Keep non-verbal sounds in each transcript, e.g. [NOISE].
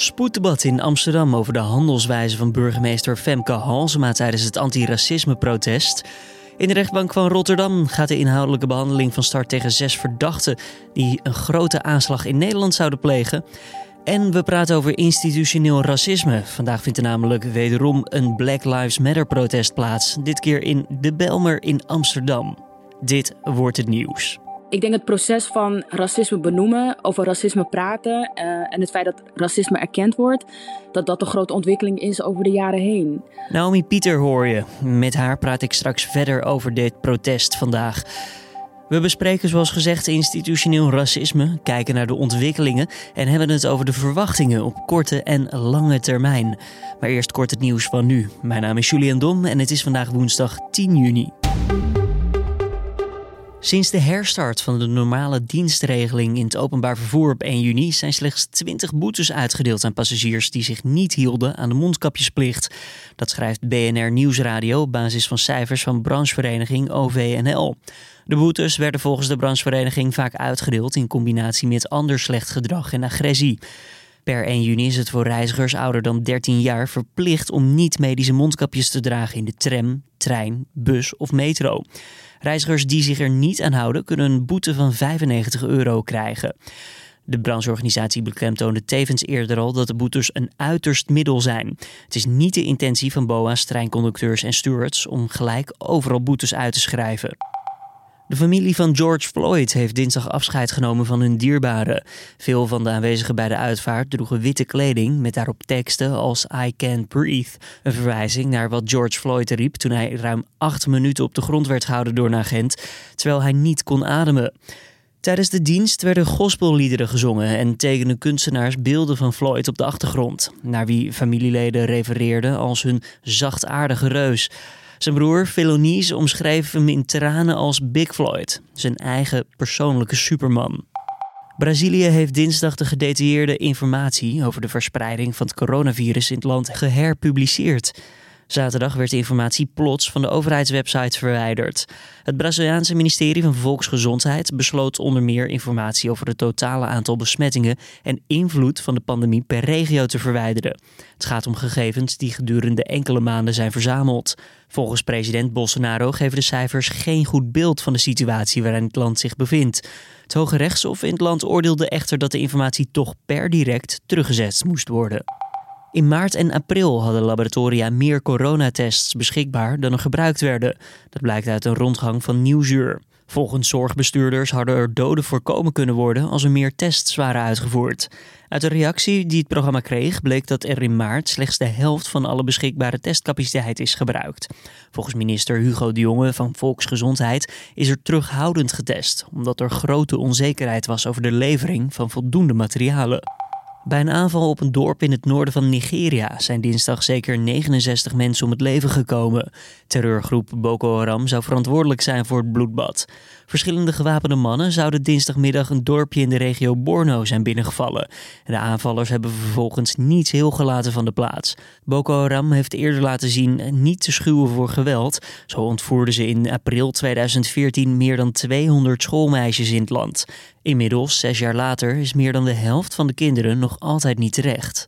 Spoeddebat in Amsterdam over de handelswijze van burgemeester Femke Halsema tijdens het antiracisme-protest. In de rechtbank van Rotterdam gaat de inhoudelijke behandeling van start tegen zes verdachten die een grote aanslag in Nederland zouden plegen. En we praten over institutioneel racisme. Vandaag vindt er namelijk wederom een Black Lives Matter protest plaats. Dit keer in De Belmer in Amsterdam. Dit wordt het nieuws. Ik denk het proces van racisme benoemen, over racisme praten uh, en het feit dat racisme erkend wordt, dat dat een grote ontwikkeling is over de jaren heen. Naomi Pieter hoor je. Met haar praat ik straks verder over dit protest vandaag. We bespreken zoals gezegd institutioneel racisme, kijken naar de ontwikkelingen en hebben het over de verwachtingen op korte en lange termijn. Maar eerst kort het nieuws van nu. Mijn naam is Julian Dom en het is vandaag woensdag 10 juni. Sinds de herstart van de normale dienstregeling in het openbaar vervoer op 1 juni zijn slechts 20 boetes uitgedeeld aan passagiers die zich niet hielden aan de mondkapjesplicht. Dat schrijft BNR Nieuwsradio op basis van cijfers van branchevereniging OVNL. De boetes werden volgens de branchevereniging vaak uitgedeeld in combinatie met ander slecht gedrag en agressie. Per 1 juni is het voor reizigers ouder dan 13 jaar verplicht om niet medische mondkapjes te dragen in de tram, trein, bus of metro. Reizigers die zich er niet aan houden kunnen een boete van 95 euro krijgen. De brancheorganisatie beklemtoonde tevens eerder al dat de boetes een uiterst middel zijn. Het is niet de intentie van BOA's, treinconducteurs en stewards om gelijk overal boetes uit te schrijven. De familie van George Floyd heeft dinsdag afscheid genomen van hun dierbaren. Veel van de aanwezigen bij de uitvaart droegen witte kleding met daarop teksten als I can't breathe. Een verwijzing naar wat George Floyd riep toen hij ruim acht minuten op de grond werd gehouden door een agent, terwijl hij niet kon ademen. Tijdens de dienst werden gospelliederen gezongen en tekenden kunstenaars beelden van Floyd op de achtergrond, naar wie familieleden refereerden als hun zachtaardige reus. Zijn broer Philonis omschreef hem in tranen als Big Floyd, zijn eigen persoonlijke superman. Brazilië heeft dinsdag de gedetailleerde informatie over de verspreiding van het coronavirus in het land geherpubliceerd. Zaterdag werd de informatie plots van de overheidswebsite verwijderd. Het Braziliaanse ministerie van Volksgezondheid besloot onder meer informatie over het totale aantal besmettingen en invloed van de pandemie per regio te verwijderen. Het gaat om gegevens die gedurende enkele maanden zijn verzameld. Volgens president Bolsonaro geven de cijfers geen goed beeld van de situatie waarin het land zich bevindt. Het Hoge Rechtshof in het land oordeelde echter dat de informatie toch per direct teruggezet moest worden. In maart en april hadden laboratoria meer coronatests beschikbaar dan er gebruikt werden. Dat blijkt uit een rondgang van Nieuwsuur. Volgens zorgbestuurders hadden er doden voorkomen kunnen worden als er meer tests waren uitgevoerd. Uit de reactie die het programma kreeg bleek dat er in maart slechts de helft van alle beschikbare testcapaciteit is gebruikt. Volgens minister Hugo de Jonge van Volksgezondheid is er terughoudend getest, omdat er grote onzekerheid was over de levering van voldoende materialen. Bij een aanval op een dorp in het noorden van Nigeria zijn dinsdag zeker 69 mensen om het leven gekomen. Terreurgroep Boko Haram zou verantwoordelijk zijn voor het bloedbad. Verschillende gewapende mannen zouden dinsdagmiddag een dorpje in de regio Borno zijn binnengevallen. De aanvallers hebben vervolgens niets heel gelaten van de plaats. Boko Haram heeft eerder laten zien niet te schuwen voor geweld. Zo ontvoerden ze in april 2014 meer dan 200 schoolmeisjes in het land. Inmiddels, zes jaar later, is meer dan de helft van de kinderen nog altijd niet terecht.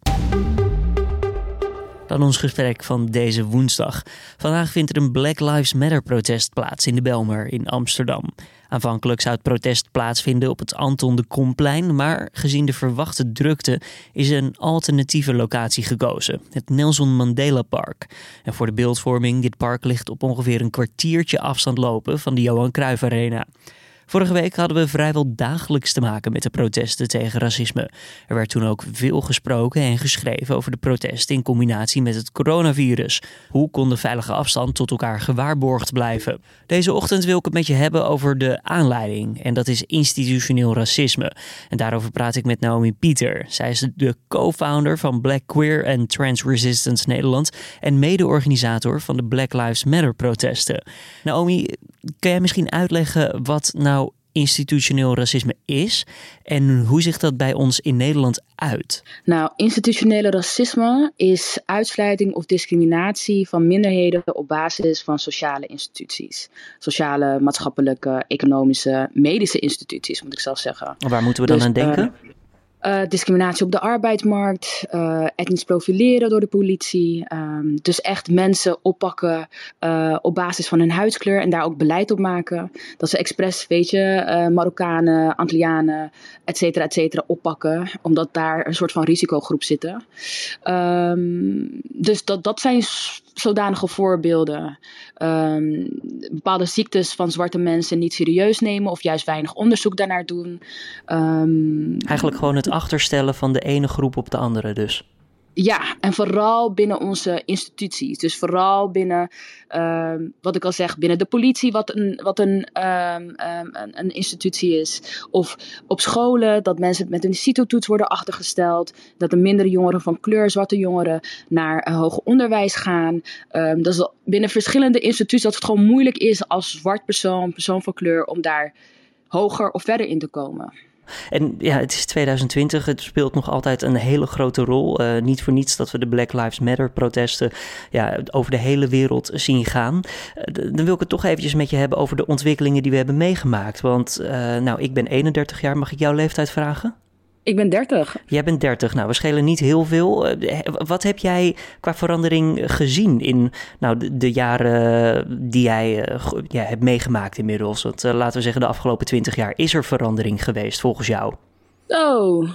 Dan ons gesprek van deze woensdag. Vandaag vindt er een Black Lives Matter protest plaats in de Belmer in Amsterdam. Aanvankelijk zou het protest plaatsvinden op het Anton de Komplein, maar gezien de verwachte drukte is een alternatieve locatie gekozen, het Nelson Mandela Park. En voor de beeldvorming, dit park ligt op ongeveer een kwartiertje afstand lopen van de Johan Cruijff Arena. Vorige week hadden we vrijwel dagelijks te maken met de protesten tegen racisme. Er werd toen ook veel gesproken en geschreven over de protesten in combinatie met het coronavirus. Hoe kon de veilige afstand tot elkaar gewaarborgd blijven? Deze ochtend wil ik het met je hebben over de aanleiding en dat is institutioneel racisme. En daarover praat ik met Naomi Pieter. Zij is de co-founder van Black Queer and Trans Resistance Nederland en mede-organisator van de Black Lives Matter protesten. Naomi, kan jij misschien uitleggen wat nou institutioneel racisme is en hoe zich dat bij ons in Nederland uit? Nou, institutionele racisme is uitsluiting of discriminatie van minderheden op basis van sociale instituties. Sociale, maatschappelijke, economische, medische instituties, moet ik zelf zeggen. Waar moeten we dan dus, aan denken? Uh, Uh, discriminatie op de arbeidsmarkt, uh, etnisch profileren door de politie. Um, dus echt mensen oppakken uh, op basis van hun huidskleur en daar ook beleid op maken. Dat ze expres, weet je, Marokkanen, Antillianen, et cetera, et cetera, oppakken. Omdat daar een soort van risicogroep zitten. Um, dus dat, dat zijn zodanige voorbeelden. Um, bepaalde ziektes van zwarte mensen niet serieus nemen of juist weinig onderzoek daarnaar doen. Um, Eigenlijk gewoon het achterstellen van de ene groep op de andere dus. Ja, en vooral binnen onze instituties. Dus vooral binnen, uh, wat ik al zeg, binnen de politie, wat een, wat een, um, een, een, institutie is. Of op scholen, dat mensen met een CITO-toets worden achtergesteld. Dat er mindere jongeren van kleur, zwarte jongeren, naar uh, hoger onderwijs gaan. Dat is binnen verschillende instituties dat het gewoon moeilijk is als zwart persoon, persoon van kleur, om daar hoger of verder in te komen. En ja, het is 2020, het speelt nog altijd een hele grote rol. Uh, niet voor niets dat we de Black Lives Matter protesten ja, over de hele wereld zien gaan. Uh, dan wil ik het toch eventjes met je hebben over de ontwikkelingen die we hebben meegemaakt. Want uh, nou, ik ben 31 jaar, mag ik jouw leeftijd vragen? Ik ben 30. Jij bent 30. Nou, we schelen niet heel veel. Eh, wat heb jij qua verandering gezien in nou, de, de jaren die jij uh, ja, hebt meegemaakt inmiddels? Want uh, laten we zeggen, de afgelopen 20 jaar is er verandering geweest volgens jou? Oh,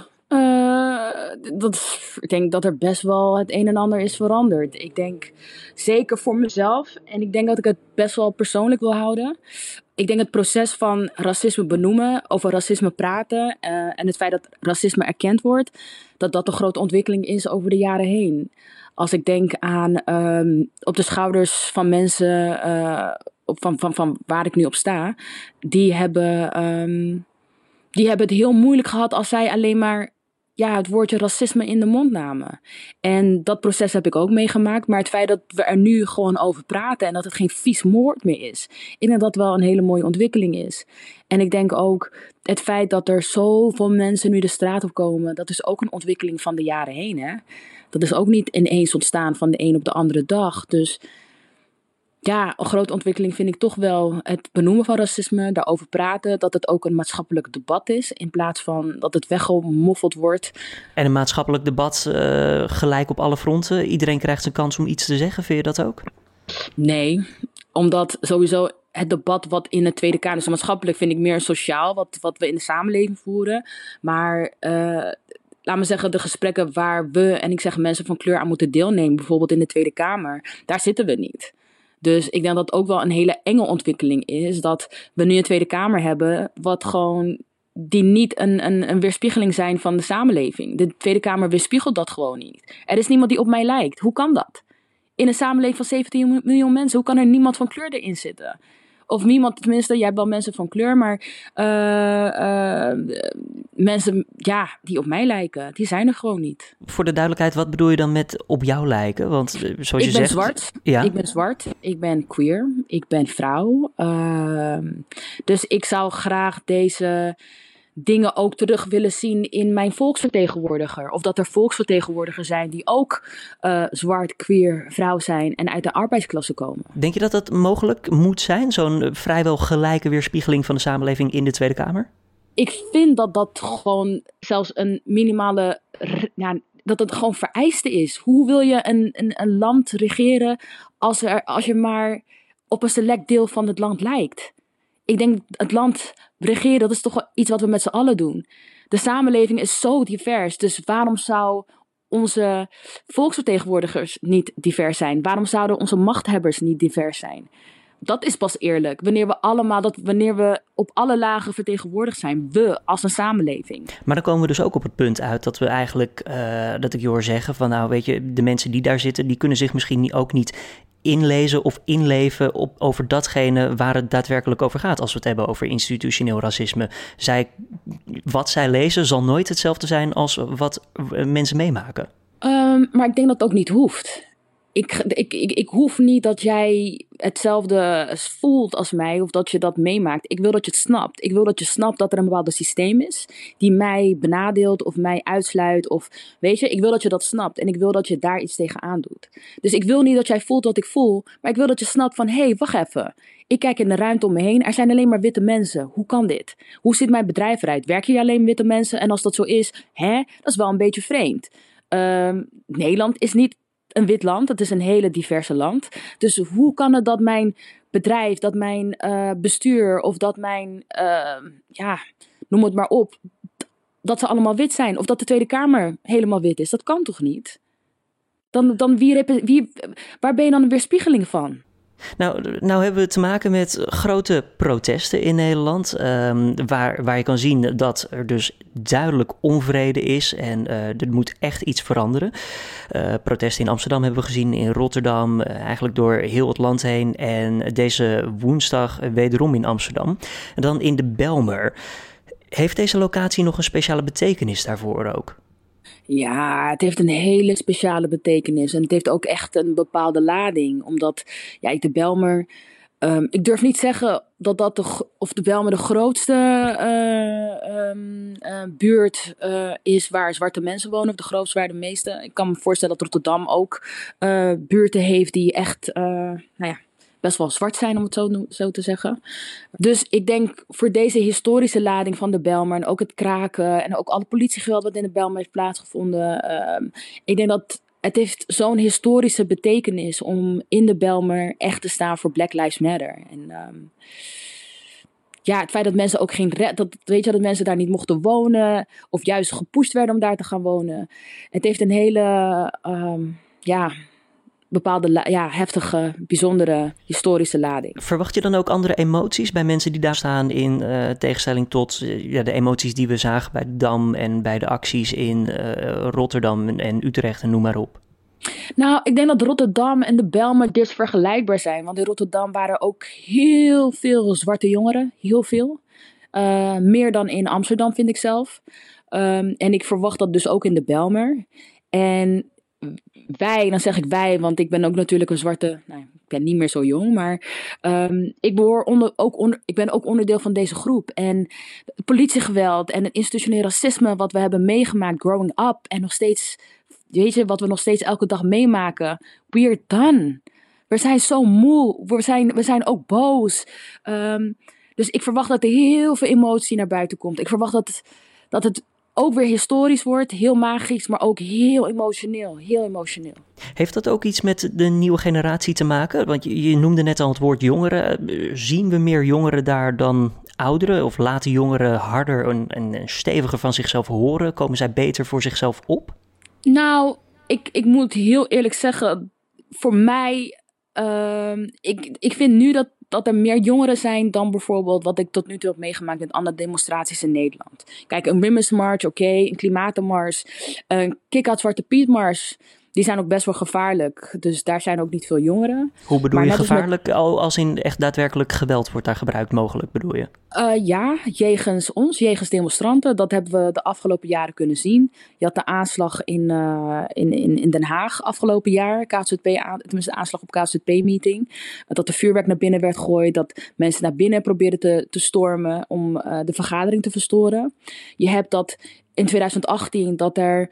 dat, ik denk dat er best wel het een en ander is veranderd. Ik denk zeker voor mezelf en ik denk dat ik het best wel persoonlijk wil houden ik denk het proces van racisme benoemen, over racisme praten uh, en het feit dat racisme erkend wordt, dat dat een grote ontwikkeling is over de jaren heen. Als ik denk aan um, op de schouders van mensen op, van, van, van waar ik nu op sta, die hebben, um, die hebben het heel moeilijk gehad als zij alleen maar ja, het woordje racisme in de mond namen. En dat proces heb ik ook meegemaakt. Maar het feit dat we er nu gewoon over praten en dat het geen vies moord meer is, ik denk dat wel een hele mooie ontwikkeling is. En ik denk ook het feit dat er zoveel mensen nu de straat op komen, dat is ook een ontwikkeling van de jaren heen. Hè? Dat is ook niet ineens ontstaan van de een op de andere dag. Dus ja, een grote ontwikkeling vind ik toch wel het benoemen van racisme, daarover praten, dat het ook een maatschappelijk debat is, in plaats van dat het weggemoffeld wordt. En een maatschappelijk debat uh, gelijk op alle fronten. Iedereen krijgt zijn kans om iets te zeggen. Vind je dat ook? Nee, omdat sowieso het debat wat in de Tweede Kamer is maatschappelijk, vind ik meer sociaal, wat, wat we in de samenleving voeren. Maar uh, laat me zeggen, de gesprekken waar we, en ik zeg mensen van kleur aan moeten deelnemen, bijvoorbeeld in de Tweede Kamer, daar zitten we niet. Dus ik denk dat het ook wel een hele enge ontwikkeling is. Dat we nu een Tweede Kamer hebben, wat gewoon. die niet een, een, een weerspiegeling zijn van de samenleving. De Tweede Kamer weerspiegelt dat gewoon niet. Er is niemand die op mij lijkt. Hoe kan dat? In een samenleving van 17 miljoen mensen, hoe kan er niemand van kleur erin zitten? Of niemand, tenminste, jij hebt wel mensen van kleur, maar uh, uh, mensen ja, die op mij lijken, die zijn er gewoon niet. Voor de duidelijkheid, wat bedoel je dan met op jou lijken? Want eh, zoals je ik ben zwart. Ja. Ik ben zwart. Ik ben queer. Ik ben vrouw. Ehm, dus ik zou graag deze dingen ook terug willen zien in mijn volksvertegenwoordiger. Of dat er volksvertegenwoordigers zijn die ook uh, zwart, queer, vrouw zijn en uit de arbeidsklasse komen. Denk je dat dat mogelijk moet zijn? Zo'n vrijwel gelijke weerspiegeling van de samenleving in de Tweede Kamer? Ik vind dat dat gewoon zelfs een minimale. Ja, dat het gewoon vereiste is. Hoe wil je een, een, een land regeren als, er, als je maar op een select deel van het land lijkt? Ik denk het land regeren, dat is toch iets wat we met z'n allen doen. De samenleving is zo divers, dus waarom zou onze volksvertegenwoordigers niet divers zijn? Waarom zouden onze machthebbers niet divers zijn? Dat is pas eerlijk. Wanneer we allemaal, dat, wanneer we op alle lagen vertegenwoordigd zijn, we als een samenleving. Maar dan komen we dus ook op het punt uit dat we eigenlijk, uh, dat ik je hoor zeggen van nou weet je, de mensen die daar zitten, die kunnen zich misschien ook niet inlezen of inleven op, over datgene waar het daadwerkelijk over gaat. Als we het hebben over institutioneel racisme. Zij, wat zij lezen zal nooit hetzelfde zijn als wat mensen meemaken. Um, maar ik denk dat het ook niet hoeft. Ik, ik, ik, ik hoef niet dat jij hetzelfde voelt als mij of dat je dat meemaakt. Ik wil dat je het snapt. Ik wil dat je snapt dat er een bepaald systeem is die mij benadeelt of mij uitsluit. Of weet je, ik wil dat je dat snapt en ik wil dat je daar iets tegenaan doet. Dus ik wil niet dat jij voelt wat ik voel, maar ik wil dat je snapt van hé, hey, wacht even. Ik kijk in de ruimte om me heen. Er zijn alleen maar witte mensen. Hoe kan dit? Hoe ziet mijn bedrijf eruit? Werken hier alleen witte mensen? En als dat zo is, hè, dat is wel een beetje vreemd. Uh, Nederland is niet een wit land. Het is een hele diverse land. Dus hoe kan het dat mijn bedrijf, dat mijn uh, bestuur of dat mijn, uh, ja, noem het maar op, dat ze allemaal wit zijn? Of dat de Tweede Kamer helemaal wit is? Dat kan toch niet? Dan, dan wie, wie, waar ben je dan een weerspiegeling van? Nou, nou hebben we te maken met grote protesten in Nederland. Um, waar, waar je kan zien dat er dus duidelijk onvrede is en uh, er moet echt iets veranderen. Uh, protesten in Amsterdam hebben we gezien, in Rotterdam, uh, eigenlijk door heel het land heen. En deze woensdag wederom in Amsterdam. En dan in de Belmer. Heeft deze locatie nog een speciale betekenis daarvoor ook? Ja, het heeft een hele speciale betekenis. En het heeft ook echt een bepaalde lading. Omdat, ja, de Belmer. Um, ik durf niet zeggen dat dat de, of de Belmer de grootste uh, um, uh, buurt uh, is waar zwarte mensen wonen. Of de grootste waar de meeste. Ik kan me voorstellen dat Rotterdam ook buurten heeft die echt, nou ja, best wel zwart zijn, om het zo, zo, te zeggen. Dus ik denk voor deze historische lading van de Belmer en ook het kraken en ook alle politiegeweld wat in de Belmer heeft plaatsgevonden. Uh, ik denk dat het heeft zo'n historische betekenis om in de Belmer echt te staan voor Black Lives Matter. En um, ja, het feit dat mensen ook geen dat weet je dat mensen daar niet mochten wonen of juist gepusht werden om daar te gaan wonen. Het heeft een hele um, ja, bepaalde ja, heftige, bijzondere historische lading. Verwacht je dan ook andere emoties bij mensen die daar staan in uh, tegenstelling tot uh, ja, de emoties die we zagen bij de Dam en bij de acties in uh, Rotterdam en Utrecht en noem maar op? Nou, ik denk dat Rotterdam en de Belmer dus vergelijkbaar zijn. Want in Rotterdam waren ook heel veel zwarte jongeren. Heel veel. meer dan in Amsterdam, vind ik zelf. Um, en ik verwacht dat dus ook in de Belmer. En wij, dan zeg ik wij, want ik ben ook natuurlijk een zwarte, nou, ik ben niet meer zo jong, maar um, ik behoor onder, ook onder, ik ben ook onderdeel van deze groep. En politiegeweld en het institutioneel racisme wat we hebben meegemaakt growing up en nog steeds, weet je, wat we nog steeds elke dag meemaken, we're done. We zijn zo moe, we zijn, we zijn ook boos. Um, dus ik verwacht dat er heel veel emotie naar buiten komt. Ik verwacht dat, dat het ook weer historisch wordt, heel magisch, maar ook heel emotioneel. Heel emotioneel. Heeft dat ook iets met de nieuwe generatie te maken? Want je, je noemde net al het woord jongeren. Zien we meer jongeren daar dan ouderen? Of laten jongeren harder en, en steviger van zichzelf horen? Komen zij beter voor zichzelf op? Nou, ik, ik moet heel eerlijk zeggen, voor mij, uh, ik, ik vind nu dat dat er meer jongeren zijn dan bijvoorbeeld wat ik tot nu toe heb meegemaakt met andere demonstraties in Nederland. Kijk, een Women's March, oké, een Klimatenmars, een Kick-Out Zwarte Piet Mars die zijn ook best wel gevaarlijk. Dus daar zijn ook niet veel jongeren. Hoe bedoel je gevaarlijk? Met... Als in echt daadwerkelijk geweld wordt daar gebruikt mogelijk, bedoel je? Uh, ja, jegens ons, jegens demonstranten. Dat hebben we de afgelopen jaren kunnen zien. Je had de aanslag in, uh, in, in, in Den Haag afgelopen jaar. KZP, tenminste de aanslag op KZP-meeting. Dat er vuurwerk naar binnen werd gegooid. Dat mensen naar binnen probeerden te, te stormen om uh, de vergadering te verstoren. Je hebt dat in 2018 dat er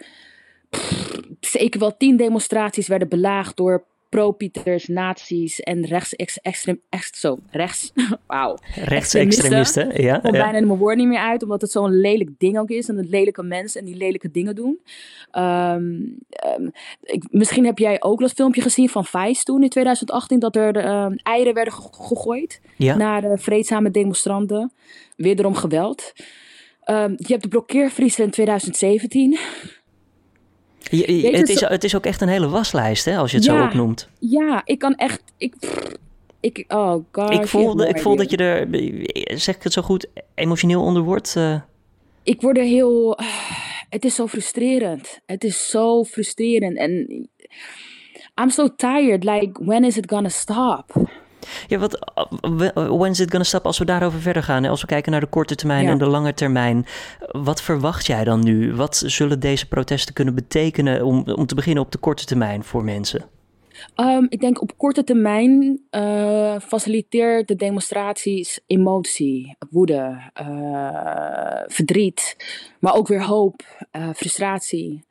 zeker wel tien demonstraties werden belaagd door pro-Pieters, nazi's en rechtsextrem, echt zo, rechts, [LAUGHS] wauw. Rechtsextremisten, ja. Ik kom ja. bijna mijn woord niet meer uit, omdat het zo'n lelijk ding ook is en het lelijke mensen en die lelijke dingen doen. Um, um, ik, misschien heb jij ook dat filmpje gezien van Vice toen in 2018, dat er um, eieren werden gegooid ja. naar de vreedzame demonstranten. Wederom geweld. je hebt de blokkeervriezen in 2017. Je, het, is, het is ook echt een hele waslijst, hè, als je het ja, zo opnoemt. Ja, ik kan echt. Ik, ik, oh god. Ik voel, ik voel dat je er, zeg ik het zo goed, emotioneel onder wordt. Uh. Ik word er heel. Het is zo frustrerend. Het is zo frustrerend. En. I'm so tired. Like, when is it gonna stop? Ja, wat, when is it gonna stop als we daarover verder gaan? Als we kijken naar de korte termijn en de lange termijn. Wat verwacht jij dan nu? Wat zullen deze protesten kunnen betekenen om, om te beginnen op de korte termijn voor mensen? Um, ik denk op korte termijn uh, faciliteert de demonstraties emotie, woede, uh, verdriet, maar ook weer hoop, uh, frustratie,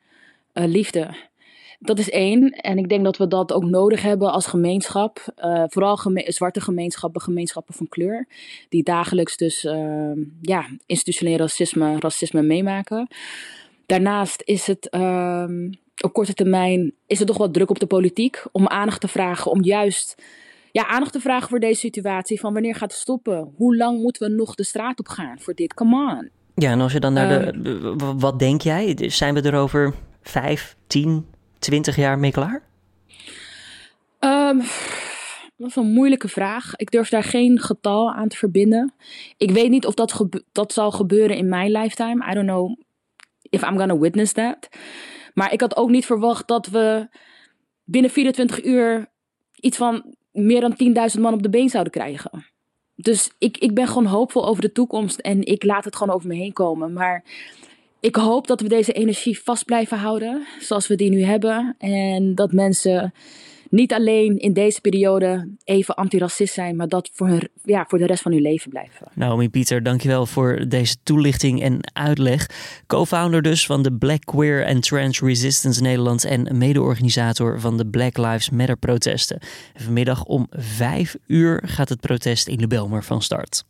liefde. Dat is één. En ik denk dat we dat ook nodig hebben als gemeenschap. vooral geme zwarte gemeenschappen, gemeenschappen van kleur. Die dagelijks dus ehm, ja, institutioneel racisme, racisme meemaken. Daarnaast is het ehm, op korte termijn is er toch wat druk op de politiek om aandacht te vragen, om juist ja, aandacht te vragen voor deze situatie. Van wanneer gaat het stoppen? Hoe lang moeten we nog de straat op gaan voor dit? Come on. Ja, en als je dan naar de. Ehm. Wat denk jij? Zijn we er over vijf, tien, twintig jaar mee klaar? Um, dat is een moeilijke vraag. Ik durf daar geen getal aan te verbinden. Ik weet niet of dat, dat zal gebeuren in mijn lifetime. I don't know if I'm gonna witness that. Maar ik had ook niet verwacht dat we binnen 24 uur iets van meer dan 10.000 man op de been zouden krijgen. Dus ik, ik ben gewoon hoopvol over de toekomst en ik laat het gewoon over me heen komen. Maar ik hoop dat we deze energie vast blijven houden, zoals we die nu hebben. En dat mensen niet alleen in deze periode even antiracist zijn, maar dat voor, ja, voor de rest van hun leven blijven. Naomi Pieter, dankjewel voor deze toelichting en uitleg. Co-founder dus van de Black Queer and Trans Resistance Nederland en mede-organisator van de Black Lives Matter protesten. vanmiddag om vijf uur gaat het protest in de Belmer van start.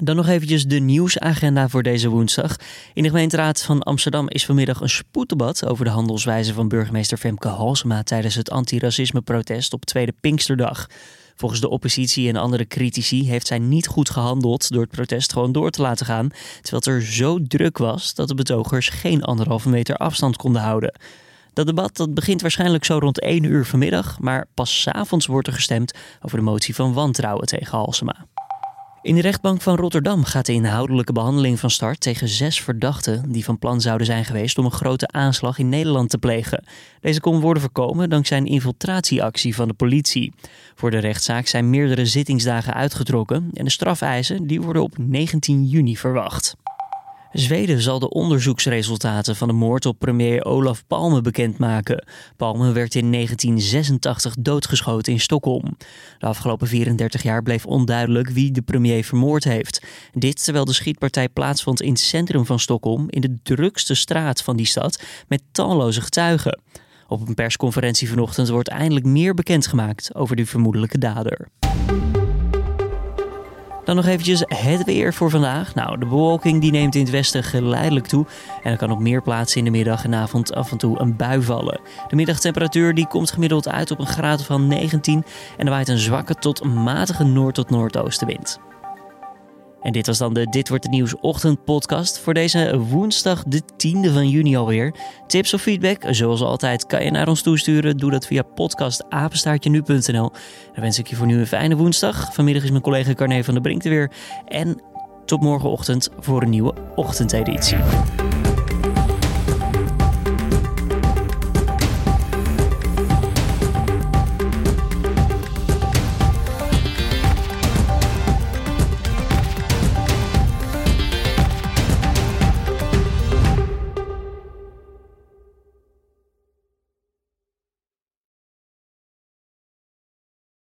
Dan nog eventjes de nieuwsagenda voor deze woensdag. In de gemeenteraad van Amsterdam is vanmiddag een spoeddebat over de handelswijze van burgemeester Femke Halsema tijdens het antiracisme-protest op Tweede Pinksterdag. Volgens de oppositie en andere critici heeft zij niet goed gehandeld door het protest gewoon door te laten gaan, terwijl het er zo druk was dat de betogers geen anderhalve meter afstand konden houden. Dat debat dat begint waarschijnlijk zo rond 1 uur vanmiddag, maar pas s avonds wordt er gestemd over de motie van wantrouwen tegen Halsema. In de rechtbank van Rotterdam gaat de inhoudelijke behandeling van start tegen zes verdachten die van plan zouden zijn geweest om een grote aanslag in Nederland te plegen. Deze kon worden voorkomen dankzij een infiltratieactie van de politie. Voor de rechtszaak zijn meerdere zittingsdagen uitgetrokken en de strafeisen die worden op 19 juni verwacht. Zweden zal de onderzoeksresultaten van de moord op premier Olaf Palme bekendmaken. Palme werd in 1986 doodgeschoten in Stockholm. De afgelopen 34 jaar bleef onduidelijk wie de premier vermoord heeft. Dit terwijl de schietpartij plaatsvond in het centrum van Stockholm, in de drukste straat van die stad, met talloze getuigen. Op een persconferentie vanochtend wordt eindelijk meer bekendgemaakt over de vermoedelijke dader. Dan nog eventjes het weer voor vandaag. Nou, de bewolking die neemt in het westen geleidelijk toe. En er kan op meer plaatsen in de middag en avond af en toe een bui vallen. De middagtemperatuur die komt gemiddeld uit op een graad van 19. En er waait een zwakke tot matige noord- tot noordoostenwind. En dit was dan de Dit wordt het nieuws ochtendpodcast voor deze woensdag de 10e van juni alweer. Tips of feedback, zoals altijd, kan je naar ons toesturen. Doe dat via podcastapenstaartje.nu.nl. Dan wens ik je voor nu een fijne woensdag. Vanmiddag is mijn collega Carne van der Brink er weer. En tot morgenochtend voor een nieuwe ochtendeditie.